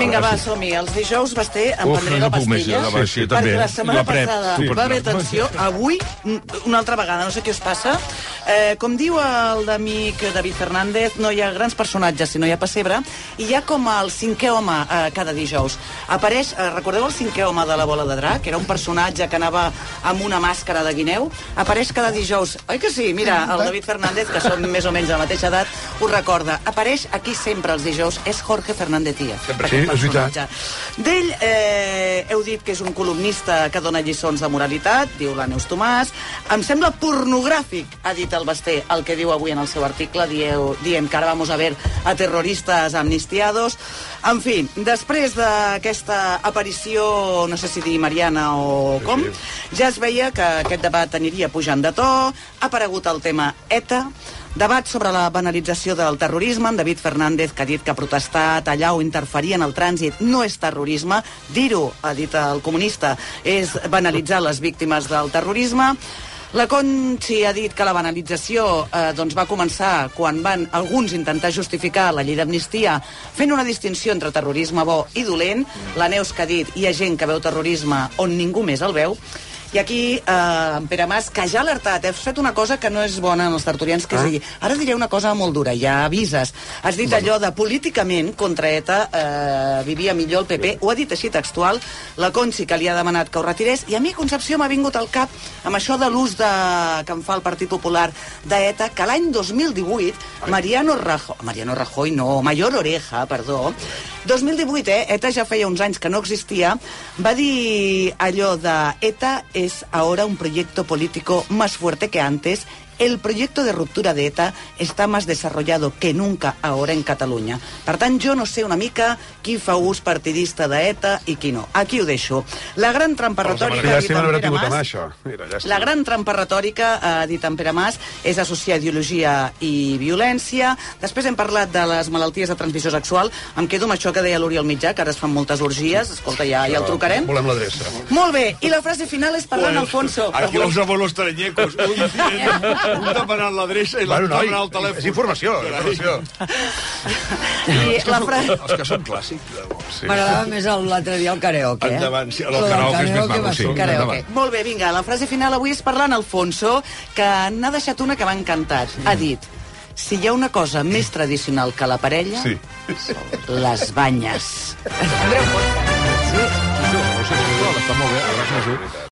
Vinga, va, som-hi. Els dijous vas ter en Uf, prendré no més, pastilles. va, sí, també. Perquè la setmana La passada sí. va haver tensió. Avui, una altra vegada, no sé què us passa. Eh, com diu el d'amic David Fernández, no hi ha grans personatges, sinó hi ha pessebre, i hi ha com el cinquè home eh, cada dijous. Apareix, eh, recordeu el cinquè home de la bola de drac? Era un personatge que anava amb una màscara de guineu. Apareix cada dijous. Oi que sí? Mira, el David Fernández, que són més o menys de la mateixa edat, ho recorda. Apareix aquí sempre els dijous. És Jorge Fernández Díaz. Sempre. Sí, és veritat. D'ell eh, heu dit que és un columnista que dona lliçons de moralitat, diu la Neus Tomàs. Em sembla pornogràfic, ha dit el Basté, el que diu avui en el seu article, dieu, dient que ara vamos a ver a terroristas amnistiados. En fi, després d'aquesta aparició, no sé si dir mariana o com, ja es veia que aquest debat aniria pujant de to, ha aparegut el tema ETA, Debat sobre la banalització del terrorisme, en David Fernández, que ha dit que protestar, tallar o interferir en el trànsit no és terrorisme. Dir-ho, ha dit el comunista, és banalitzar les víctimes del terrorisme. La Conchi ha dit que la banalització eh, doncs va començar quan van alguns intentar justificar la llei d'amnistia fent una distinció entre terrorisme bo i dolent. La Neus que ha dit hi ha gent que veu terrorisme on ningú més el veu. I aquí, eh, en Pere Mas, que ja ha alertat, has fet una cosa que no és bona en els tertulians, que és dir, ara diré una cosa molt dura, ja avises. Has dit allò de políticament contra ETA eh, vivia millor el PP, ho ha dit així textual, la Conchi que li ha demanat que ho retirés, i a mi Concepció m'ha vingut al cap amb això de l'ús de, que en fa el Partit Popular d'ETA, que l'any 2018 Mariano Rajoy, Mariano Rajoy no, Mayor Oreja, perdó, 2018, eh, ETA ja feia uns anys que no existia, va dir allò de ETA es ahora un proyecto político más fuerte que antes. El proyecto de ruptura de ETA está más desarrollado que nunca ahora en Catalunya. Per tant, jo no sé una mica qui fa ús partidista d'ETA i qui no. Aquí ho deixo. La gran trampa retòrica... Llàstima no haver tingut això. Mira, la gran trampa retòrica, ha dit en Pere Mas, és associar ideologia i violència. Després hem parlat de les malalties de transmissió sexual. Em quedo amb això que deia l'Oriol Mitjà, que ara es fan moltes orgies. Escolta, ja, ja el trucarem. Volem l'adreça. Molt bé, i la frase final és parlant Alfonso. Aquí los abuelos treñecos. Un, demanant l'adreça i l'altre Bueno, demanant el telèfon. és informació, informació. I la frase... Els que són clàssics. Sí. M'agradava més el- l'altre dia el karaoke, eh? Endavant, sí, el del karaoke és més maco, sí. Karaoke. Molt bé, vinga, la frase final avui és parlant Alfonso, que n'ha deixat una que m'ha encantat. Ha dit, si hi ha una cosa més tradicional que la parella, Sí. les banyes. Sí, sí, sí, està molt bé.